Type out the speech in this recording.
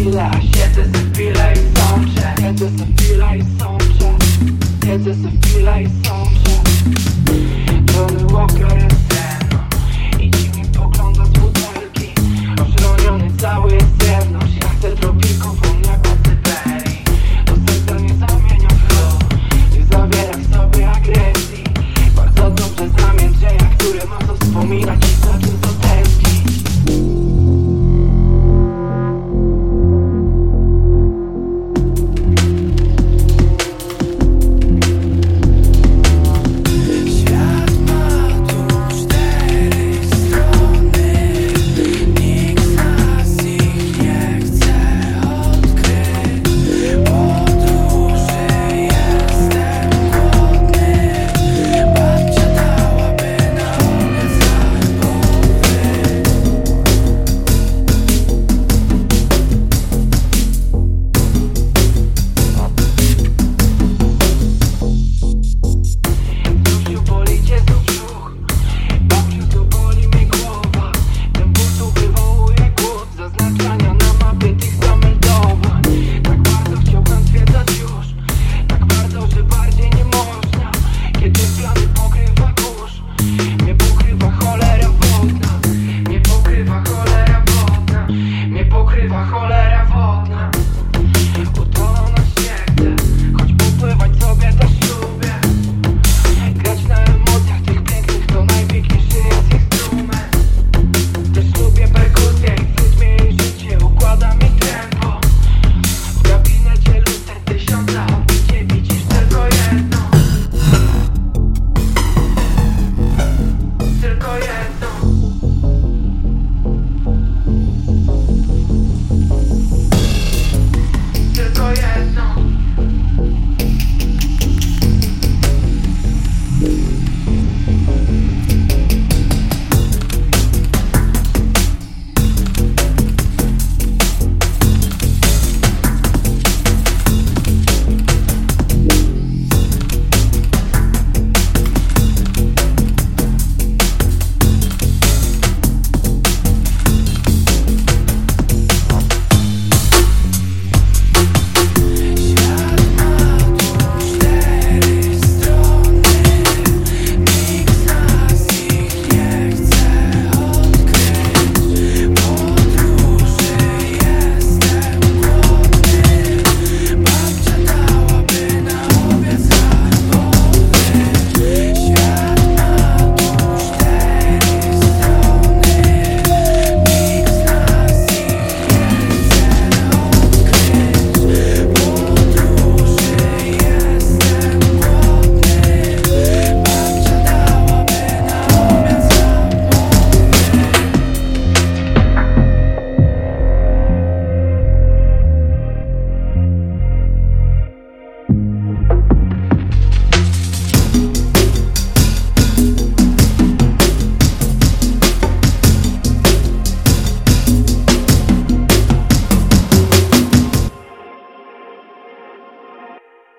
chwila Siedzę se chwila i sączę Siedzę se chwila i sączę